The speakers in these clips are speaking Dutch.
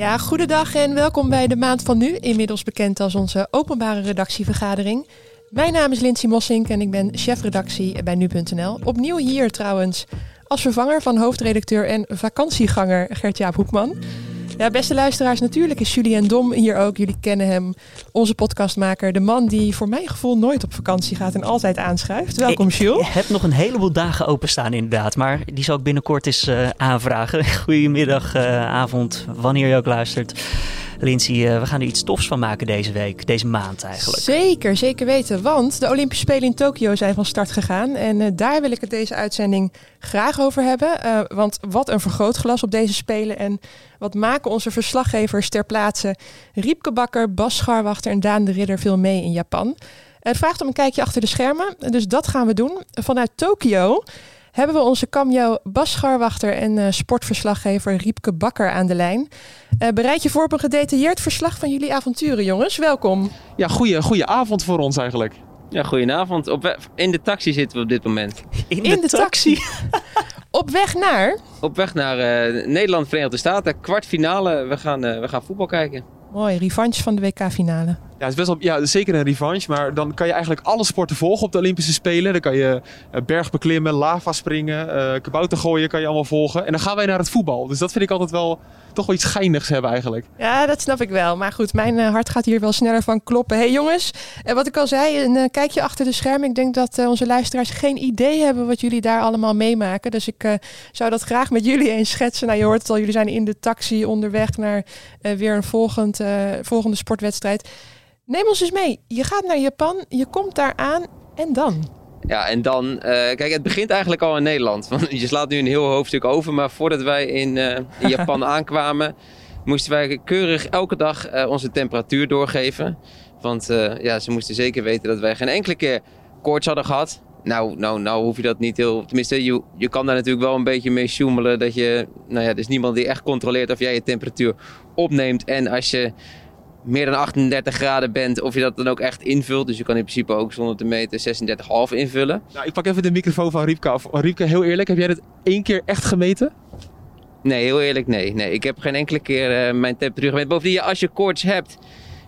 Ja, goedendag en welkom bij de Maand van Nu, inmiddels bekend als onze openbare redactievergadering. Mijn naam is Lindsay Mossink en ik ben chefredactie bij Nu.nl. Opnieuw hier trouwens als vervanger van hoofdredacteur en vakantieganger Gert-Jaap Hoekman. Ja, beste luisteraars, natuurlijk is Julien Dom hier ook. Jullie kennen hem, onze podcastmaker. De man die voor mijn gevoel nooit op vakantie gaat en altijd aanschuift. Welkom, Jules. Je hebt nog een heleboel dagen openstaan inderdaad. Maar die zal ik binnenkort eens uh, aanvragen. Goedemiddag, uh, avond, wanneer je ook luistert. Lindsay, uh, we gaan er iets tofs van maken deze week, deze maand eigenlijk. Zeker, zeker weten. Want de Olympische Spelen in Tokio zijn van start gegaan. En uh, daar wil ik het deze uitzending graag over hebben. Uh, want wat een vergrootglas op deze Spelen. En wat maken onze verslaggevers ter plaatse Riepke Bakker, Bas Scharwachter en Daan de Ridder veel mee in Japan. Het vraagt om een kijkje achter de schermen. Dus dat gaan we doen. Vanuit Tokio hebben we onze cameo Bas Scharwachter en uh, sportverslaggever Riepke Bakker aan de lijn. Uh, bereid je voor op een gedetailleerd verslag van jullie avonturen, jongens. Welkom. Ja, goeie, goeie avond voor ons eigenlijk. Ja, goedenavond. Op in de taxi zitten we op dit moment. In de, in de taxi? op weg naar? Op weg naar uh, Nederland, Verenigde Staten. Kwartfinale. We gaan, we gaan voetbal kijken. Mooi, revanche van de WK-finale. Ja, is best wel, ja, zeker een revanche. Maar dan kan je eigenlijk alle sporten volgen op de Olympische Spelen. Dan kan je uh, bergbeklimmen, lava springen, uh, kabouter gooien kan je allemaal volgen. En dan gaan wij naar het voetbal. Dus dat vind ik altijd wel toch wel iets geinigs hebben eigenlijk. Ja, dat snap ik wel. Maar goed, mijn uh, hart gaat hier wel sneller van kloppen. hey, jongens, en wat ik al zei, een kijkje achter de schermen. Ik denk dat onze luisteraars geen idee hebben wat jullie daar allemaal meemaken. Dus ik zou dat graag met jullie eens schetsen. Nou, je hoort het al, jullie zijn in de taxi onderweg naar weer een volgend, volgende sportwedstrijd. Neem ons eens mee. Je gaat naar Japan, je komt daar aan en dan? Ja, en dan, uh, kijk, het begint eigenlijk al in Nederland. Want je slaat nu een heel hoofdstuk over, maar voordat wij in, uh, in Japan aankwamen, moesten wij keurig elke dag uh, onze temperatuur doorgeven. Want ja, ze moesten zeker weten dat wij geen enkele keer koorts hadden gehad. Nou, nou, nou hoef je dat niet heel. Tenminste, je, je kan daar natuurlijk wel een beetje mee sjoemelen. Dat je. Nou ja, er is niemand die echt controleert of jij je temperatuur opneemt. En als je meer dan 38 graden bent, of je dat dan ook echt invult. Dus je kan in principe ook zonder te meten 36,5 invullen. Nou, ik pak even de microfoon van Riepke af. Riepke, heel eerlijk, heb jij dat één keer echt gemeten? Nee, heel eerlijk, nee. nee ik heb geen enkele keer uh, mijn temperatuur gemeten. Bovendien, als je koorts hebt,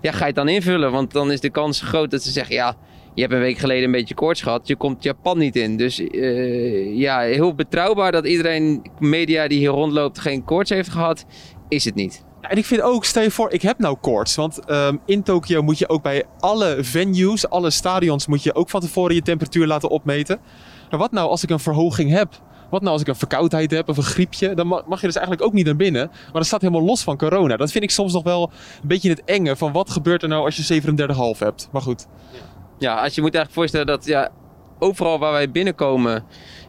ja, ga je het dan invullen. Want dan is de kans groot dat ze zeggen, ja, je hebt een week geleden een beetje koorts gehad. Je komt Japan niet in. Dus uh, ja, heel betrouwbaar dat iedereen, media die hier rondloopt, geen koorts heeft gehad, is het niet. En ik vind ook, stel je voor, ik heb nou koorts. Want um, in Tokio moet je ook bij alle venues, alle stadions, moet je ook van tevoren je temperatuur laten opmeten. Maar wat nou als ik een verhoging heb? Wat nou als ik een verkoudheid heb of een griepje? Dan mag je dus eigenlijk ook niet naar binnen. Maar dat staat helemaal los van corona. Dat vind ik soms nog wel een beetje het enge van wat gebeurt er nou als je 37,5 hebt. Maar goed. Ja, als je moet eigenlijk voorstellen dat ja, overal waar wij binnenkomen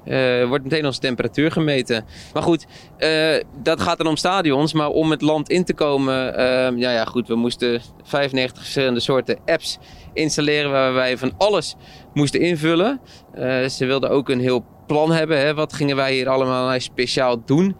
uh, wordt meteen onze temperatuur gemeten. Maar goed, uh, dat gaat dan om stadions. Maar om het land in te komen, uh, ja, ja, goed, we moesten 95 verschillende soorten apps installeren waar wij van alles moesten invullen. ze wilden ook een heel plan hebben. Hè? Wat gingen wij hier allemaal speciaal doen?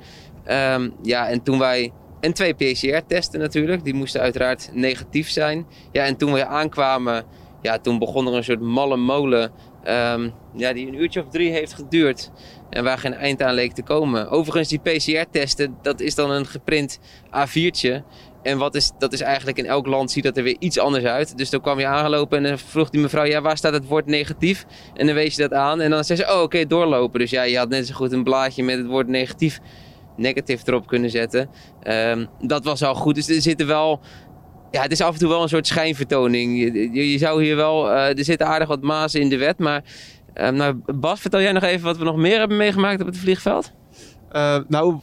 Um, ja, en toen wij. En twee PCR-testen natuurlijk. Die moesten uiteraard negatief zijn. Ja, en toen we aankwamen, ja, toen begon er een soort malle molen Um, ja, die een uurtje of drie heeft geduurd. En waar geen eind aan leek te komen. Overigens, die PCR-testen, dat is dan een geprint A4'tje. En wat is, dat is eigenlijk in elk land ziet dat er weer iets anders uit. Dus dan kwam je aangelopen en vroeg die mevrouw, ja, waar staat het woord negatief? En dan wees je dat aan. En dan zei ze, oh, oké, doorlopen. Dus ja, je had net zo goed een blaadje met het woord negatief, negatief erop kunnen zetten. Um, dat was al goed. Dus er zitten wel ja, het is af en toe wel een soort schijnvertoning. Je, je zou hier wel, uh, er zitten aardig wat mazen in de wet. Maar uh, nou, Bas, vertel jij nog even wat we nog meer hebben meegemaakt op het vliegveld? Uh, nou,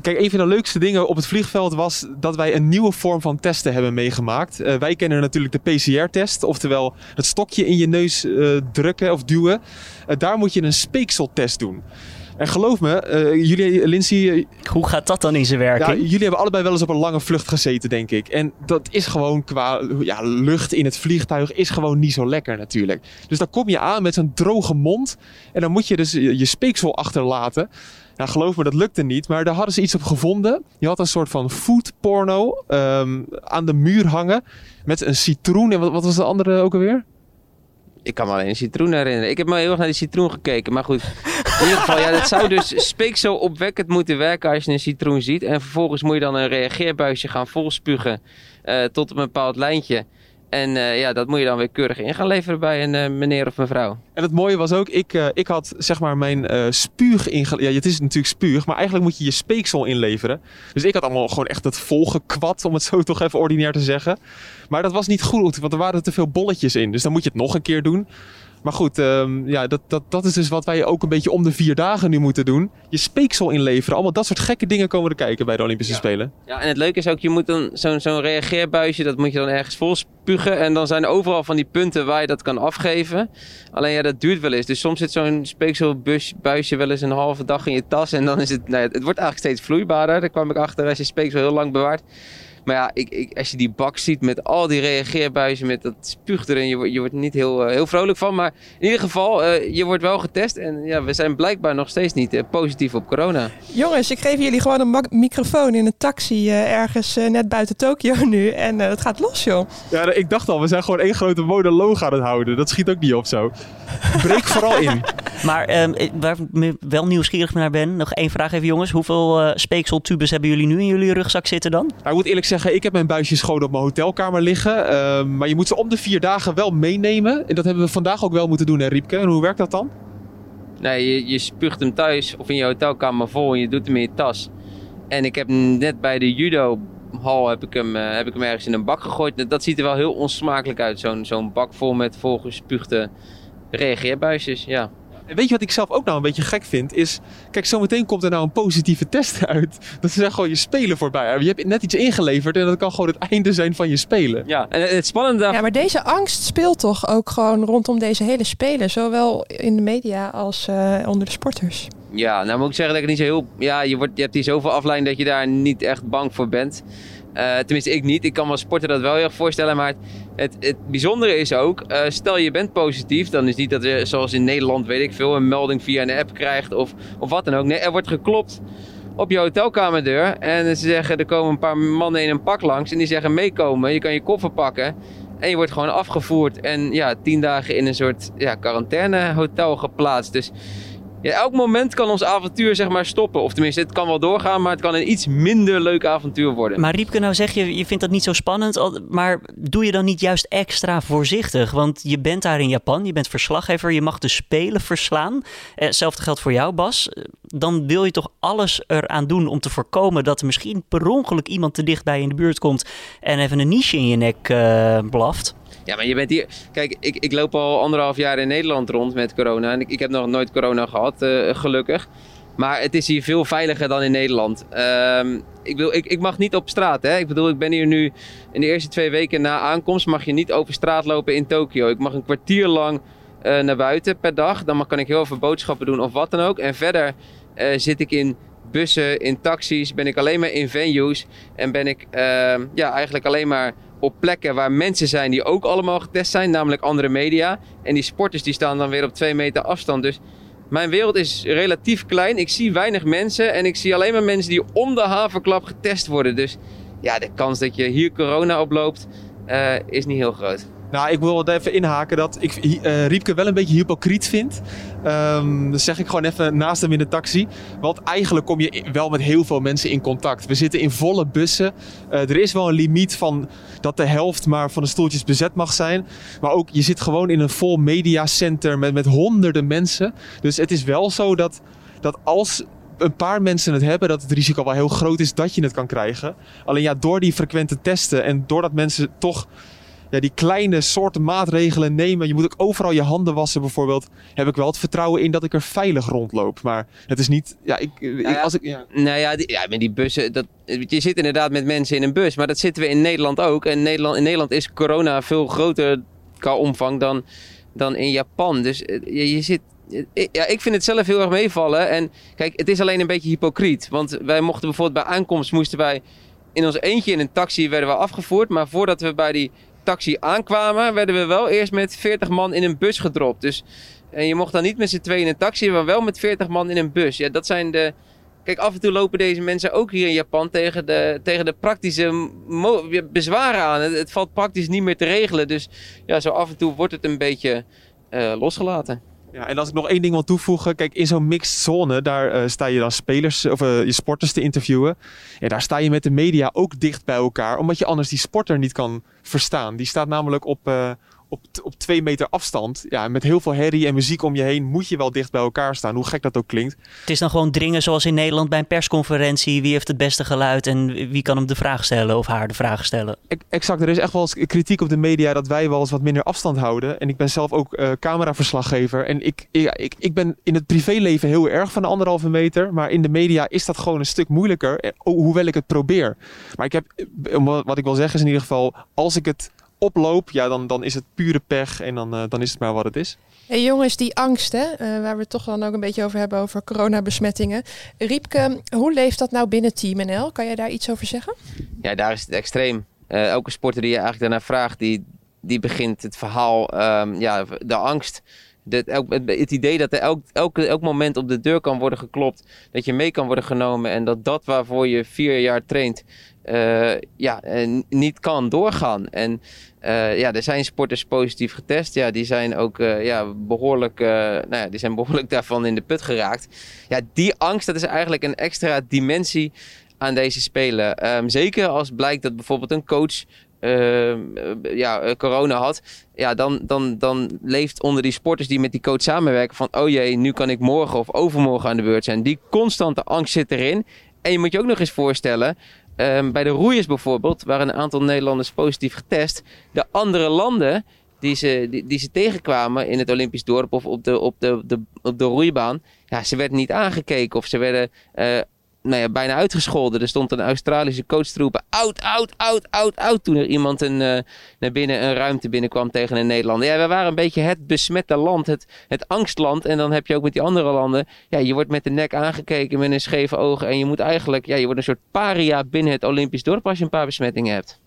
kijk, een van de leukste dingen op het vliegveld was dat wij een nieuwe vorm van testen hebben meegemaakt. Wij kennen natuurlijk de PCR-test, oftewel het stokje in je neus drukken of duwen. daar moet je een speekseltest doen. En geloof me, uh, jullie, Lindsay... Hoe gaat dat dan in zijn werking? Ja, jullie hebben allebei wel eens op een lange vlucht gezeten, denk ik. En dat is gewoon qua ja, lucht in het vliegtuig is gewoon niet zo lekker natuurlijk. Dus dan kom je aan met zo'n droge mond. En dan moet je dus je, speeksel achterlaten. Nou, geloof me, dat lukte niet. Maar daar hadden ze iets op gevonden. Je had een soort van food porno um, aan de muur hangen. Met een citroen. En wat, wat was de andere ook alweer? Ik kan me alleen een citroen herinneren. Ik heb maar heel erg naar die citroen gekeken, maar goed. In ieder geval, ja, dat zou dus speeksel opwekkend moeten werken als je een citroen ziet. En vervolgens moet je dan een reageerbuisje gaan volspugen uh, tot een bepaald lijntje. En uh, ja, dat moet je dan weer keurig in gaan leveren bij een uh, meneer of mevrouw. En het mooie was ook, ik, uh, ik had zeg maar mijn spuug ingeleverd. Ja, het is natuurlijk spuug, maar eigenlijk moet je je speeksel inleveren. Dus ik had allemaal gewoon echt het volgekwad, om het zo toch even ordinair te zeggen. Maar dat was niet goed, want er waren te veel bolletjes in. Dus dan moet je het nog een keer doen. Maar goed, um, ja, dat, dat, dat is dus wat wij ook een beetje om de vier dagen nu moeten doen. Je speeksel inleveren. Allemaal dat soort gekke dingen komen er kijken bij de Olympische ja. Spelen. Ja, en het leuke is ook, je moet dan zo'n zo'n reageerbuisje, dat moet je dan ergens vol spugen. En dan zijn er overal van die punten waar je dat kan afgeven. Alleen ja, dat duurt wel eens. Dus soms zit zo'n speekselbuisje wel eens een halve dag in je tas. En dan is het, nou ja, het wordt eigenlijk steeds vloeibaarder. Daar kwam ik achter als je speeksel heel lang bewaart. Maar ja, ik, ik, als je die bak ziet met al die reageerbuizen, met dat spuug erin, je, je wordt er niet heel, uh, heel vrolijk van. Maar in ieder geval, uh, je wordt wel getest. En ja, we zijn blijkbaar nog steeds niet uh, positief op corona. Jongens, ik geef jullie gewoon een microfoon in een taxi ergens net buiten Tokio nu. En het gaat los, joh. Ja, ik dacht al, we zijn gewoon één grote monoloog aan het houden. Dat schiet ook niet op zo. Breek vooral in. Maar um, waar ik wel nieuwsgierig naar ben, nog één vraag even jongens. Hoeveel speekseltubes hebben jullie nu in jullie rugzak zitten dan? Nou, ik moet eerlijk zeggen, ik heb mijn buisjes gewoon op mijn hotelkamer liggen. Uh, maar je moet ze om de vier dagen wel meenemen. En dat hebben we vandaag ook wel moeten doen, hè Riepke? En hoe werkt dat dan? Nee, je, je spuugt hem thuis of in je hotelkamer vol en je doet hem in je tas. En ik heb net bij de judo hal heb ik, hem, uh, heb ik hem ergens in een bak gegooid. Dat ziet er wel heel onsmakelijk uit. Zo'n zo'n bak vol met volgespuugde reageerbuisjes, ja. En weet je wat ik zelf ook nou een beetje gek vind? Is, kijk, zometeen komt er nou een positieve test uit. Dat is gewoon je spelen voorbij. Je hebt net iets ingeleverd en dat kan gewoon het einde zijn van je spelen. Ja, en het spannende. Ja, maar deze angst speelt toch ook gewoon rondom deze hele spelen. Zowel in de media als uh, onder de sporters. Ja, nou moet ik zeggen dat ik niet zo heel... Ja, je, wordt, je hebt hier zoveel afleiding dat je daar niet echt bang voor bent. Uh, tenminste, ik niet. Ik kan me sporten dat wel heel erg voorstellen. Maar het, het, het bijzondere is ook, uh, stel je bent positief, dan is niet dat je zoals in Nederland, weet ik veel, een melding via een app krijgt of, of wat dan ook. Nee, er wordt geklopt op je hotelkamerdeur en ze zeggen, er komen een paar mannen in een pak langs en die zeggen meekomen, je kan je koffer pakken. En je wordt gewoon afgevoerd en ja, tien dagen in een soort ja, quarantainehotel geplaatst. Dus ja, elk moment kan ons avontuur zeg maar stoppen. Of tenminste, het kan wel doorgaan, maar het kan een iets minder leuk avontuur worden. Maar Riepke, nou zeg je, je vindt dat niet zo spannend. Maar doe je dan niet juist extra voorzichtig? Want je bent daar in Japan, je bent verslaggever, je mag de Spelen verslaan. Hetzelfde geldt voor jou, Bas. Dan wil je toch alles eraan doen om te voorkomen dat er misschien per ongeluk iemand te dichtbij in de buurt komt en even een niche in je nek uh, blaft. Ja, maar je bent hier. Kijk, ik, ik loop al anderhalf jaar in Nederland rond met corona. En ik, ik heb nog nooit corona gehad, uh, gelukkig. Maar het is hier veel veiliger dan in Nederland. Um, ik, wil, ik, ik mag niet op straat. Hè? Ik bedoel, ik ben hier nu in de eerste twee weken na aankomst. Mag je niet over straat lopen in Tokio. Ik mag een kwartier lang uh, naar buiten per dag. Dan mag, kan ik heel veel boodschappen doen of wat dan ook. En verder uh, zit ik in bussen, in taxis. Ben ik alleen maar in venues. En ben ik ja, eigenlijk alleen maar op plekken waar mensen zijn die ook allemaal getest zijn, namelijk andere media. En die sporters die staan dan weer op twee meter afstand. Dus mijn wereld is relatief klein. Ik zie weinig mensen en ik zie alleen maar mensen die om de haverklap getest worden. Dus ja, de kans dat je hier corona oploopt uh, is niet heel groot. Nou, ik wil even inhaken dat ik uh, Riepke wel een beetje hypocriet vind. Um, dat zeg ik gewoon even naast hem in de taxi. Want eigenlijk kom je wel met heel veel mensen in contact. We zitten in volle bussen. Uh, er is wel een limiet van dat de helft maar van de stoeltjes bezet mag zijn. Maar ook, je zit gewoon in een vol mediacenter met, met honderden mensen. Dus het is wel zo dat, dat als een paar mensen het hebben, dat het risico wel heel groot is dat je het kan krijgen. Alleen ja, door die frequente testen en doordat mensen toch ja, die kleine soorten maatregelen nemen. Je moet ook overal je handen wassen bijvoorbeeld. Heb ik wel het vertrouwen in dat ik er veilig rondloop. Maar het is niet... Ja, ik, nou ja, als ik, ja. Nou ja, die, ja, met die bussen... Dat, je zit inderdaad met mensen in een bus. Maar dat zitten we in Nederland ook. En Nederland, in Nederland is corona veel groter qua omvang dan, dan in Japan. Dus je, je zit... Ja, ik vind het zelf heel erg meevallen. En kijk, het is alleen een beetje hypocriet. Want wij mochten bijvoorbeeld bij aankomst moesten wij in ons eentje in een taxi werden we afgevoerd. Maar voordat we bij die taxi aankwamen, werden we wel eerst met 40 man in een bus gedropt. Dus en je mocht dan niet met z'n tweeën in een taxi, maar wel met 40 man in een bus. Ja, dat zijn de. Kijk, af en toe lopen deze mensen ook hier in Japan tegen de, tegen de praktische bezwaren aan. Het, valt praktisch niet meer te regelen. Dus ja, zo af en toe wordt het een beetje uh, losgelaten. Ja, en als ik nog één ding wil toevoegen. Kijk, in zo'n mixed zone, daar uh, sta je dan spelers of uh, je sporters te interviewen. En daar sta je met de media ook dicht bij elkaar. Omdat je anders die sporter niet kan verstaan. Die staat namelijk op, op, op twee meter afstand. Ja, met heel veel herrie en muziek om je heen moet je wel dicht bij elkaar staan. Hoe gek dat ook klinkt. Het is dan gewoon dringen zoals in Nederland bij een persconferentie. Wie heeft het beste geluid en wie kan hem de vraag stellen of haar de vraag stellen? Exact, er is echt wel eens kritiek op de media dat wij wel eens wat minder afstand houden. En ik ben zelf ook uh, cameraverslaggever. En ik, ja, ik, ik ben in het privéleven heel erg van de anderhalve meter. Maar in de media is dat gewoon een stuk moeilijker. eh, Hoewel ik het probeer. Maar ik heb, wat ik wil zeggen is in ieder geval, als ik het oploop, ja, dan, dan is het pure pech en dan, uh, dan is het maar wat het is. Hey jongens, die angst, hè, uh, waar we het toch dan ook een beetje over hebben, over coronabesmettingen. Riepke, hoe leeft dat nou binnen Team NL? Kan jij daar iets over zeggen? Ja, daar is het extreem. Uh, elke sporter die je eigenlijk daarna vraagt, die, die begint het verhaal, um, ja, de angst. Elk, het idee dat er elk, elk, elk moment op de deur kan worden geklopt, dat je mee kan worden genomen en dat dat waarvoor je vier jaar traint, uh, ja, niet kan doorgaan. En uh, ja, er zijn sporters positief getest. Ja, die zijn ook uh, ja, behoorlijk, nou ja, die zijn behoorlijk daarvan in de put geraakt. Ja, die angst, dat is eigenlijk een extra dimensie aan deze spelen. Um, zeker als blijkt dat bijvoorbeeld een coach uh, ja, corona had, ja, dan, dan, dan leeft onder die sporters die met die coach samenwerken van, oh jee, nu kan ik morgen of overmorgen aan de beurt zijn. Die constante angst zit erin. En je moet je ook nog eens voorstellen, um, bij de roeiers bijvoorbeeld, waren een aantal Nederlanders positief getest. De andere landen die ze, die, die ze tegenkwamen in het Olympisch dorp of op de, op de, de, op de roeibaan, ja, ze werden niet aangekeken of ze werden uh, nou ja, bijna uitgescholden. Er stond een Australische coach te roepen: oud, oud, oud, oud, oud. Toen er iemand een, uh, naar binnen een ruimte binnenkwam tegen een Nederlander. Ja, we waren een beetje het besmette land, het, het angstland. En dan heb je ook met die andere landen. Ja, je wordt met de nek aangekeken met een scheve ogen. En je moet eigenlijk, ja, je wordt een soort paria binnen het Olympisch dorp als je een paar besmettingen hebt.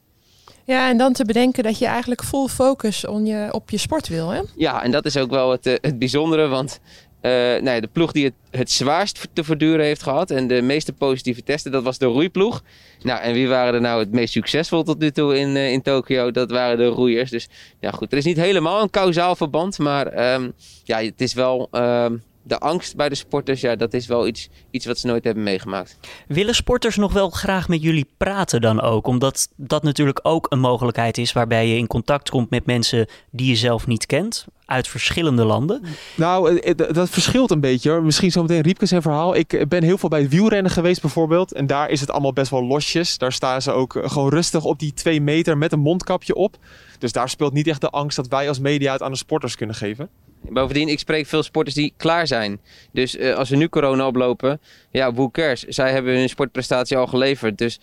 Ja, en dan te bedenken dat je eigenlijk full focus on je, op je sport wil, hè? Ja, en dat is ook wel het, het bijzondere, want nou ja, de ploeg die het, het zwaarst te verduren heeft gehad en de meeste positieve testen, dat was de roeiploeg. Nou, en wie waren er nou het meest succesvol tot nu toe in, uh, in Tokio? Dat waren de roeiers. Dus ja, goed, er is niet helemaal een kausaal verband, maar um, ja, het is wel. Um, de angst bij de sporters, ja, dat is wel iets, iets wat ze nooit hebben meegemaakt. Willen sporters nog wel graag met jullie praten dan ook? Omdat dat natuurlijk ook een mogelijkheid is waarbij je in contact komt met mensen die je zelf niet kent. Uit verschillende landen. Nou, dat verschilt een beetje hoor. Misschien zometeen Riepke zijn verhaal. Ik ben heel veel bij het wielrennen geweest bijvoorbeeld. En daar is het allemaal best wel losjes. Daar staan ze ook gewoon rustig op die twee meter met een mondkapje op. Dus daar speelt niet echt de angst dat wij als media het aan de sporters kunnen geven. Bovendien, ik spreek veel sporters die klaar zijn. Dus uh, als we nu corona oplopen, ja, who cares? Zij hebben hun sportprestatie al geleverd. Dus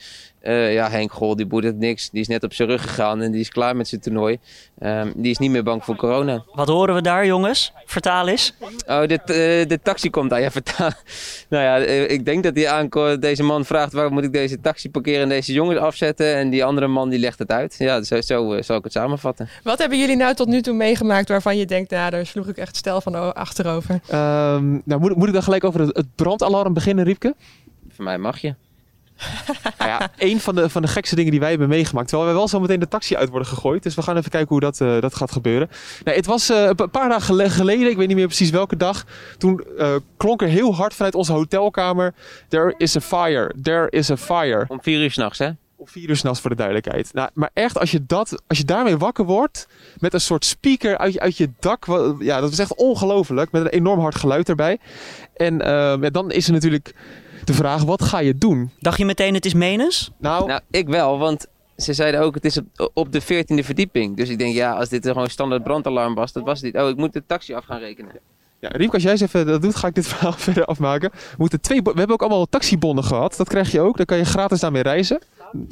uh, ja, Henk Gol, die boet het niks. Die is net op zijn rug gegaan en die is klaar met zijn toernooi. Um, die is niet meer bang voor corona. Wat horen we daar, jongens? Vertaal eens. Oh, de, uh, de taxi komt aan. Ja, vertaal. nou ja, ik denk dat die aankomt. Deze man vraagt waar moet ik deze taxi parkeren en deze jongens afzetten. En die andere man die legt het uit. Ja, zo, zo zal ik het samenvatten. Wat hebben jullie nou tot nu toe meegemaakt waarvan je denkt, nou, daar sloeg ik echt stel van achterover? Um, nou, moet, moet ik dan gelijk over het, het brandalarm beginnen, Riepke? Voor mij mag je. nou ja, een van de, van de gekste dingen die wij hebben meegemaakt. Terwijl wij wel zo meteen de taxi uit worden gegooid. Dus we gaan even kijken hoe dat, uh, dat gaat gebeuren. Nou, het was uh, een paar dagen geleden, ik weet niet meer precies welke dag. Toen uh, klonk er heel hard vanuit onze hotelkamer. There is a fire, there is a fire. Om vier uur s'nachts, hè? Om vier uur s'nachts voor de duidelijkheid. Nou, maar echt, als je, dat, als je daarmee wakker wordt. Met een soort speaker uit je, uit je dak. Ja, dat was echt ongelooflijk. Met een enorm hard geluid erbij. En ja, dan is er natuurlijk de vraag, wat ga je doen? Dacht je meteen het is menens? Nou, nou ik wel, want ze zeiden ook het is op, op de 14e verdieping. Dus ik denk, ja, als dit gewoon standaard brandalarm was, dat was dit. Oh, ik moet de taxi af gaan rekenen. Ja, Riemke, als jij eens even dat doet, ga ik dit verhaal verder afmaken. We, moeten twee, we hebben ook allemaal taxibonnen gehad. Dat krijg je ook. Dan kan je gratis daarmee reizen.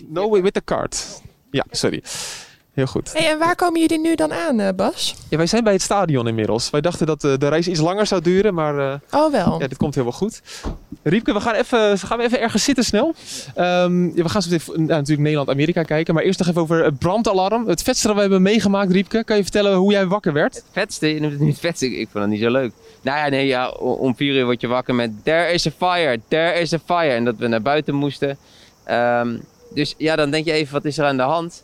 No way with the card. Ja, sorry. Heel goed. Hey, en waar komen jullie nu dan aan, uh, Bas? Ja, wij zijn bij het stadion inmiddels. Wij dachten dat uh, de reis iets langer zou duren, maar uh, oh, wel. Ja, dit komt helemaal goed. Riepke, we gaan even, gaan we even ergens zitten snel. Um, ja, we gaan zo even, nou, natuurlijk Nederland-Amerika kijken. Maar eerst nog even over het brandalarm. Het vetste dat we hebben meegemaakt, Riepke. Kan je vertellen hoe jij wakker werd? Het vetste? Je noemt het niet vetste. Ik vond het niet zo leuk. Nou ja, nee, ja, om vier uur word je wakker met there is a fire, there is a fire. En dat we naar buiten moesten. Um, dus ja, dan denk je even, wat is er aan de hand?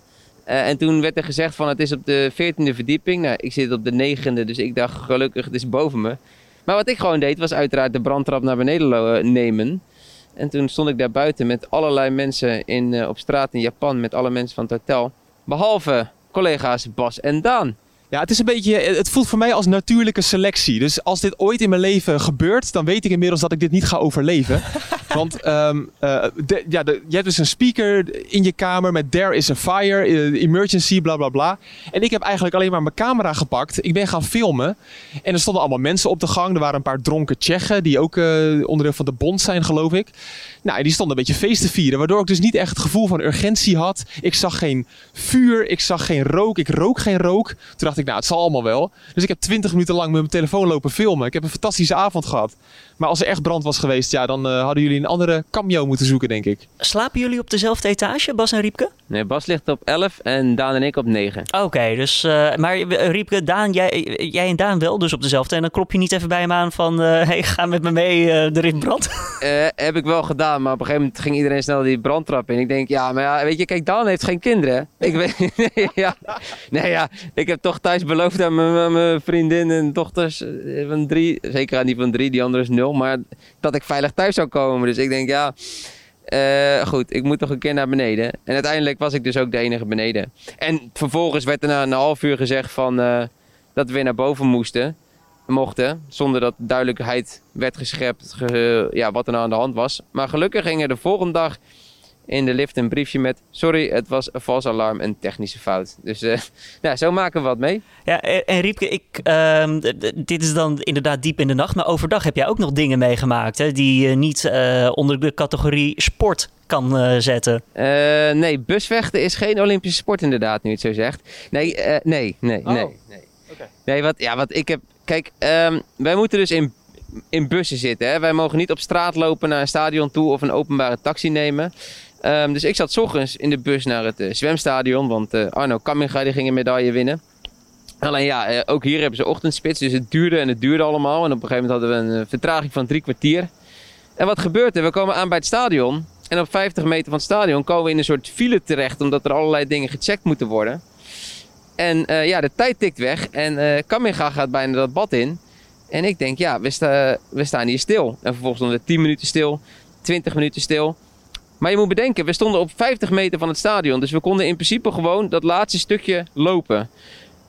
Eh, en toen werd er gezegd van het is op de 14e verdieping. Nou, ik zit op de negende, dus ik dacht gelukkig het is boven me. Maar wat ik gewoon deed was uiteraard de brandtrap naar beneden eh, nemen. En toen stond ik daar buiten met allerlei mensen in, eh, op straat in Japan, met alle mensen van het hotel. Behalve collega's Bas en Daan. Ja, het is een beetje, het voelt voor mij als natuurlijke selectie. Dus als dit ooit in mijn leven gebeurt, dan weet ik inmiddels dat ik dit niet ga overleven. Want de- ja, de- je hebt dus een speaker in je kamer met There is a fire, eh, emergency, bla bla bla. En ik heb eigenlijk alleen maar mijn camera gepakt. Ik ben gaan filmen. En er stonden allemaal mensen op de gang. Er waren een paar dronken Tsjechen, die ook eh, onderdeel van de bond zijn, geloof ik. Nou, die stonden een beetje feest te vieren. Waardoor ik dus niet echt het gevoel van urgentie had. Ik zag geen vuur, ik zag geen rook, ik rook geen rook. Toen dacht ik, nou, het zal allemaal wel. Dus ik heb twintig minuten lang met mijn telefoon lopen filmen. Ik heb een fantastische avond gehad. Maar als er echt brand was geweest, ja, dan eh, hadden jullie een andere cameo moeten zoeken, denk ik. Slapen jullie op dezelfde etage, Bas en Riepke? Nee, Bas ligt op 11 en Daan en ik op 9. Oké, dus, eh, maar eh, Riepke, Daan, jij, jij en Daan wel dus op dezelfde. En dan klop je niet even bij hem aan van, eh hey, ga met me mee, eh er is brand. Eh, heb ik wel gedaan, maar op een gegeven moment ging iedereen snel die brandtrap in. Ik denk, ja, maar ja, weet je, kijk, Daan heeft geen kinderen. Ik weet, nee, ja. nee, ja, ik heb toch thuis beloofd aan mijn, vriendin en dochters eh, van drie, zeker aan die van drie, die andere is nul, maar dat ik veilig thuis zou komen. Dus ik denk, ja, eh, goed, ik moet toch een keer naar beneden. En uiteindelijk was ik dus ook de enige beneden. En vervolgens werd er na een half uur gezegd van, eh, dat we weer naar boven moesten mochten. Zonder dat duidelijkheid werd geschept ge- ja, wat er nou aan de hand was. Maar gelukkig ging er de volgende dag in de lift een briefje met... Sorry, het was een vals alarm en technische fout. Dus eh, ja, zo maken we wat mee. Ja, en en Riepke, ik, ehm, dit is dan inderdaad diep in de nacht. Maar overdag heb jij ook nog dingen meegemaakt hè, die je niet eh, onder de categorie sport kan eh, zetten. Eh, nee, busvechten is geen Olympische sport inderdaad, nu het zo zegt. Nee, eh, nee, nee, Oh. nee. Nee, nee wat, ja, wat ik heb... Kijk, ehm, wij moeten dus in, in bussen zitten. Hè? Wij mogen niet op straat lopen naar een stadion toe of een openbare taxi nemen. Ehm, dus ik zat ochtends in de bus naar het eh, zwemstadion, want eh, Arno Kamminga ging een medaille winnen. Alleen ja, eh, ook hier hebben ze ochtendspits, dus het duurde en het duurde allemaal. En op een gegeven moment hadden we een vertraging van drie kwartier. En wat gebeurt er? We komen aan bij het stadion. En op 50 meter van het stadion komen we in een soort file terecht, omdat er allerlei dingen gecheckt moeten worden. En ja, de tijd tikt weg en Kamminga gaat bijna dat bad in. En ik denk, ja, we staan hier stil. En vervolgens stonden we 10 minuten stil, 20 minuten stil. Maar je moet bedenken, we stonden op 50 meter van het stadion. Dus we konden in principe gewoon dat laatste stukje lopen.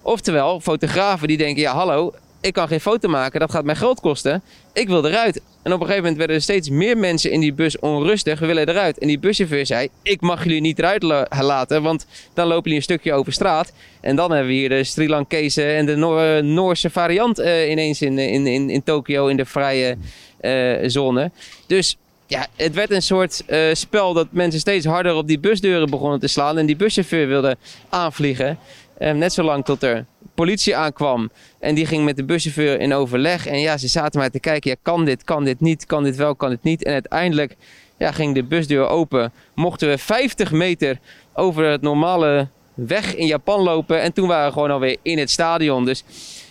Oftewel, fotografen die denken, ja hallo, ik kan geen foto maken, dat gaat mij geld kosten. Ik wil eruit. En op een gegeven moment werden er steeds meer mensen in die bus onrustig, we willen eruit. En die buschauffeur zei, ik mag jullie niet eruit la- laten, want dan lopen jullie een stukje over straat. En dan hebben we hier de Sri Lankese en de Noor- Noorse variant eh, ineens in, in, in, in Tokio in de vrije eh, zone. Dus ja, het werd een soort eh, spel dat mensen steeds harder op die busdeuren begonnen te slaan. En die buschauffeur wilde aanvliegen. Eh, net zolang tot er politie aankwam. En die ging met de buschauffeur in overleg. En ja, ze zaten maar te kijken. Ja, kan dit, kan dit niet, kan dit wel, kan dit niet. En uiteindelijk ja, ging de busdeur open. Mochten we 50 meter over het normale weg in Japan lopen. En toen waren we gewoon alweer in het stadion. Dus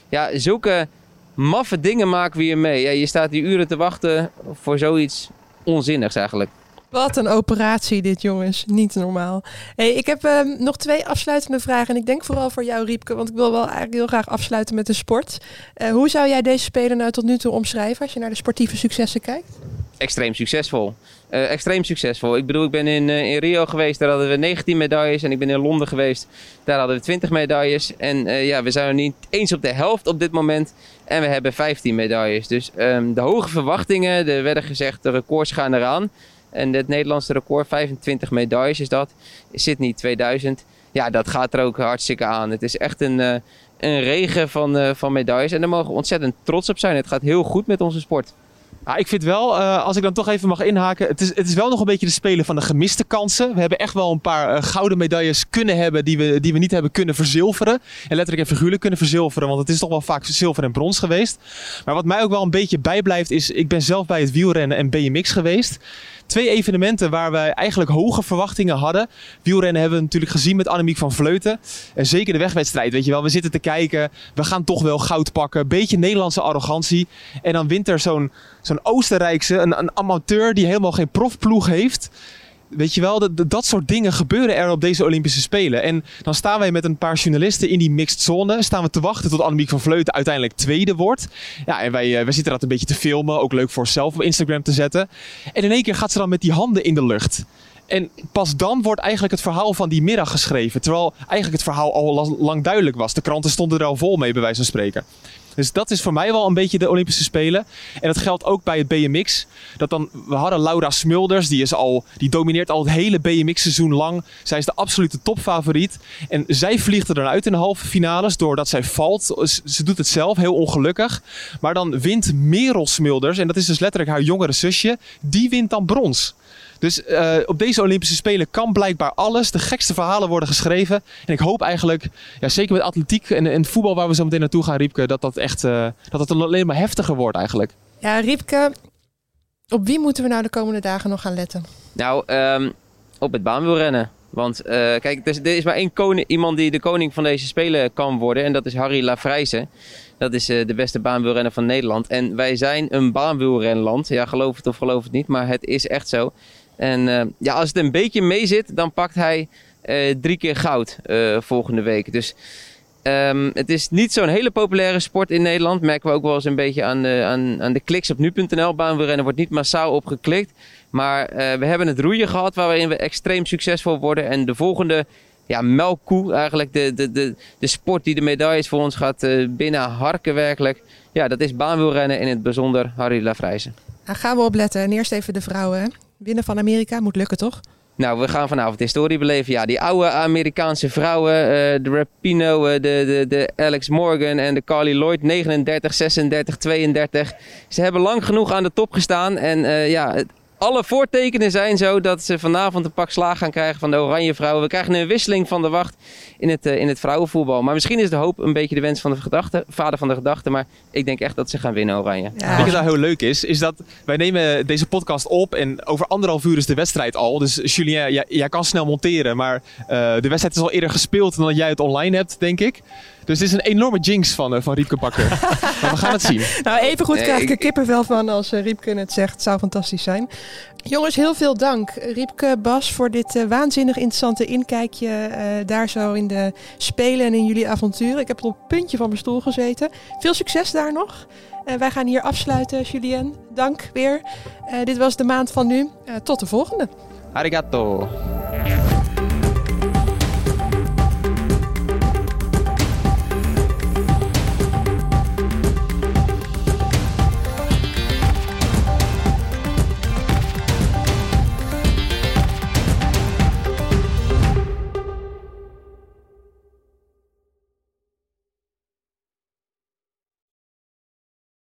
ja, zulke maffe dingen maken we hier mee. Ja, je staat hier uren te wachten voor zoiets onzinnigs eigenlijk. Wat een operatie dit, jongens. Niet normaal. Hey, ik heb ehm, nog twee afsluitende vragen. En ik denk vooral voor jou, Riepke. Want ik wil wel eigenlijk heel graag afsluiten met de sport. Eh, hoe zou jij deze spelen nou tot nu toe omschrijven... als je naar de sportieve successen kijkt? Extreem succesvol. Eh, extreem succesvol. Ik bedoel, ik ben in, eh, in Rio geweest, daar hadden we 19 medailles. En ik ben in Londen geweest, daar hadden we 20 medailles. En eh, ja, we zijn er niet eens op de helft op dit moment. En we hebben 15 medailles. Dus ehm, de hoge verwachtingen, er werden gezegd, de records gaan eraan. En het Nederlandse record, 25 medailles is dat. Sydney 2000. Ja, dat gaat er ook hartstikke aan. Het is echt een, een regen van, van medailles. En daar mogen we ontzettend trots op zijn. Het gaat heel goed met onze sport. Ah, ik vind wel, eh, als ik dan toch even mag inhaken, het is, het is wel nog een beetje de spelen van de gemiste kansen. We hebben echt wel een paar eh, gouden medailles kunnen hebben die we, die we niet hebben kunnen verzilveren. En letterlijk en figuurlijk kunnen verzilveren, want het is toch wel vaak zilver en brons geweest. Maar wat mij ook wel een beetje bijblijft is, ik ben zelf bij het wielrennen en BMX geweest. Twee evenementen waar wij eigenlijk hoge verwachtingen hadden. Wielrennen hebben we natuurlijk gezien met Annemiek van Vleuten. En zeker de wegwedstrijd, weet je wel. We zitten te kijken, we gaan toch wel goud pakken. Beetje Nederlandse arrogantie. En dan wint er zo'n zo'n Oostenrijkse, een, een amateur die helemaal geen profploeg heeft. Weet je wel, dat, dat soort dingen gebeuren er op deze Olympische Spelen. En dan staan wij met een paar journalisten in die mixed zone. Staan we te wachten tot Annemiek van Vleuten uiteindelijk tweede wordt. Ja, en wij, eh, wij zitten dat een beetje te filmen. Ook leuk voor onszelf op Instagram te zetten. En in één keer gaat ze dan met die handen in de lucht. En pas dan wordt eigenlijk het verhaal van die middag geschreven. Terwijl eigenlijk het verhaal al lang duidelijk was. De kranten stonden er al vol mee, bij wijze van spreken. Dus dat is voor mij wel een beetje de Olympische Spelen. En dat geldt ook bij het BMX. Dat dan, we hadden Laura Smulders, die, is al, die domineert al het hele BMX-seizoen lang. Zij is de absolute topfavoriet. En zij vliegt er dan uit in de halve finales doordat zij valt. Ze doet het zelf, heel ongelukkig. Maar dan wint Merel Smulders, en dat is dus letterlijk haar jongere zusje, die wint dan brons. Dus uh, op deze Olympische Spelen kan blijkbaar alles. De gekste verhalen worden geschreven. En ik hoop eigenlijk, ja, zeker met atletiek en, en voetbal waar we zo meteen naartoe gaan, Riepke, dat dat echt uh, dat het alleen maar heftiger wordt eigenlijk. Ja, Riepke, op wie moeten we nou de komende dagen nog gaan letten? Nou, um, op het baanwielrennen. Want uh, kijk, er is, maar één koning, iemand die de koning van deze Spelen kan worden. En dat is Harry Lafrijze. Dat is uh, de beste baanwielrenner van Nederland. En wij zijn een baanwielrenland. Ja, geloof het of geloof het niet, maar het is echt zo. En uh, ja, als het een beetje mee zit, dan pakt hij uh, drie keer goud uh, volgende week. Dus um, het is niet zo'n hele populaire sport in Nederland. Merken we ook wel eens een beetje aan de, aan, aan de kliks op nu.nl. Baanwielrennen wordt niet massaal opgeklikt. Maar we hebben het roeien gehad waarin we extreem succesvol worden. En de volgende ja, melkkoe, eigenlijk de, de, de, de sport die de medailles voor ons gaat binnen harken werkelijk. Ja, dat is baanwielrennen in het bijzonder Harry Lafrijzen. Daar gaan we op letten. En eerst even de vrouwen. Winnen van Amerika moet lukken, toch? Nou, we gaan vanavond historie beleven. Ja, die oude Amerikaanse vrouwen, uh, de Rapino, uh, de, de, de Alex Morgan en de Carly Lloyd, 39, 36, 32. Ze hebben lang genoeg aan de top gestaan. En uh, ja, alle voortekenen zijn zo dat ze vanavond een pak slaag gaan krijgen van de Oranje Vrouwen. We krijgen een wisseling van de wacht in het, uh, in het vrouwenvoetbal. Maar misschien is de hoop een beetje de wens van de gedachte, vader van de gedachte. Maar ik denk echt dat ze gaan winnen, Oranje. Ja. Weet je wat heel leuk is? Is dat wij nemen deze podcast op en over anderhalf uur is de wedstrijd al. Dus Julien, jij, jij kan snel monteren. Maar uh, de wedstrijd is al eerder gespeeld dan dat jij het online hebt, denk ik. Dus dit is een enorme jinx van, uh, van Riepke Bakker. maar we gaan het zien. Nou, even goed krijg ik er kippenvel van als uh, Riepke het zegt. Het zou fantastisch zijn. Jongens, heel veel dank. Riepke, Bas, voor dit uh, waanzinnig interessante inkijkje daar zo in Spelen en in jullie avonturen. Ik heb op een puntje van mijn stoel gezeten. Veel succes daar nog. wij gaan hier afsluiten, Julien. Dank weer. dit was de maand van nu. tot de volgende. Arigato.